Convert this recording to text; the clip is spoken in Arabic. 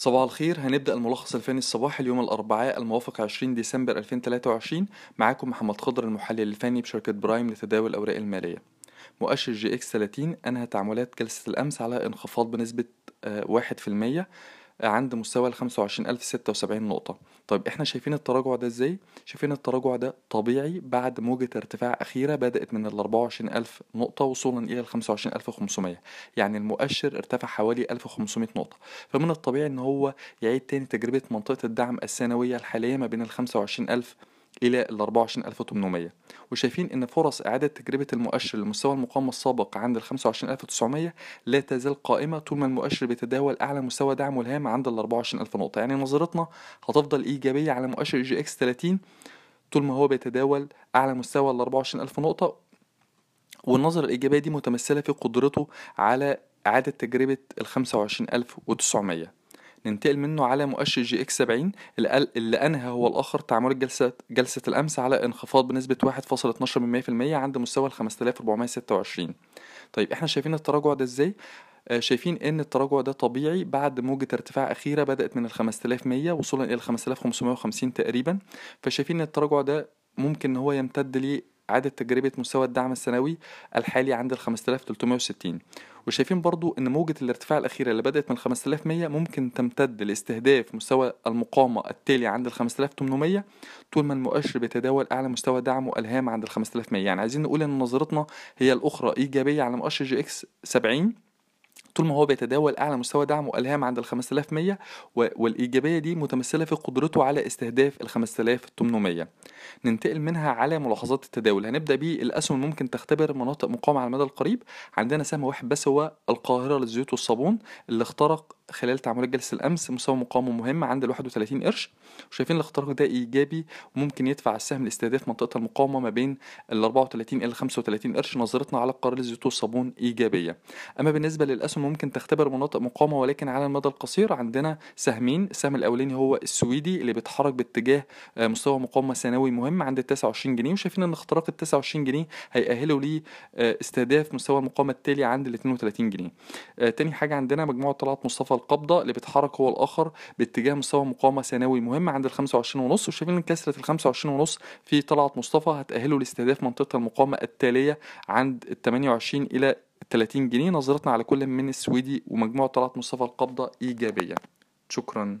صباح الخير. هنبدأ الملخص الفني الصباحي اليوم الأربعاء الموافق 20 ديسمبر 2023 معاكم محمد خضر المحلل الفني بشركة برايم لتداول الأوراق المالية. مؤشر EGX 30 أنهى تعاملات جلسة الأمس على انخفاض بنسبة آه، واحد في المية. عند مستوى ال 25076 نقطة. طيب إحنا شايفين التراجع ده إزاي؟ شايفين التراجع ده طبيعي بعد موجة ارتفاع أخيرة بدأت من ال 24000 نقطة وصولا إلى ال 25500 يعني المؤشر ارتفع حوالي 1500 نقطة. فمن الطبيعي إن هو يعيد تاني تجربة منطقة الدعم الثانوية الحالية ما بين ال 25000 إلى ال 24800 وشايفين إن فرص إعادة تجربة المؤشر لمستوى المقاومة السابق عند ال 25900 لا تزال قائمة طول ما المؤشر بيتداول أعلى مستوى دعمه الهام عند ال 24000 نقطة. يعني نظرتنا هتفضل إيجابية على مؤشر EGX 30 طول ما هو بيتداول أعلى مستوى ال 24000 نقطة. والنظرة الإيجابية دي متمثلة في قدرته على إعادة تجربة ال 25900 ننتقل منه على مؤشر EGX 70 اللي, أنهى هو الآخر تعاملات جلسه جلسة الأمس على انخفاض بنسبة 1.12% عند مستوى ال 5426 طيب إحنا شايفين التراجع ده إزاي؟ آه، شايفين إن التراجع ده طبيعي بعد موجة ارتفاع أخيرة بدأت من ال 5100 وصولا إلى 5550 تقريبا. فشايفين إن التراجع ده ممكن إن هو يمتد لإعادة تجربة مستوى الدعم الثانوي الحالي عند ال 5360 وشايفين برضو إن موجة الارتفاع الأخيرة اللي بدأت من 5100 ممكن تمتد لاستهداف مستوى المقاومة التالي عند ال 5800 طول ما المؤشر بيتداول أعلى مستوى دعمه الهام عند ال 5100 يعني عايزين نقول إن نظرتنا هي الأخرى إيجابية على مؤشر EGX 70 طول ما هو بيتداول أعلى مستوى دعمه الهام عند ال 5100 والإيجابية دي متمثلة في قدرته على استهداف ال 5800 ننتقل منها على ملاحظات التداول. هنبدأ بالاسهم ممكن تختبر مناطق مقاومة على المدى القريب. عندنا سهم واحد بس هو القاهرة للزيوت والصابون اللي اخترق خلال تعاملات جلسة الأمس مستوى مقاومة مهم عند ال 31 قرش. وشايفين الاختراق ده إيجابي وممكن يدفع السهم لاستهداف منطقة المقاومة ما بين ال 34 إلى 35 قرش. نظرتنا على قرار الزيوت والصابون إيجابية. أما بالنسبة للأسهم ممكن تختبر مناطق مقاومة ولكن على المدى القصير. عندنا سهمين. السهم الأولاني هو السويدي اللي بيتحرك باتجاه آه، مستوى مقاومة سنوي مهم عند ال 29 جنيه. وشايفين إن اختراق ال 29 جنيه هيأهله لاستهداف مستوى المقاومة التالي عند ال 32 جنيه. آه، تاني حاجة عندنا مجموعة طلعت مصطفى القبضة اللي بيتحرك هو الآخر باتجاه مستوى مقاومة ثانوي. مهم عند ال 25 ونص وشايفين إن كسرة ال 25 ونص في طلعت مصطفى هتأهله لاستهداف منطقة المقاومة التالية عند ال 28 إلى 30 جنيه. نظرتنا على كل من السويدي ومجموعة طلعت مصطفى القبضة إيجابية. شكرا.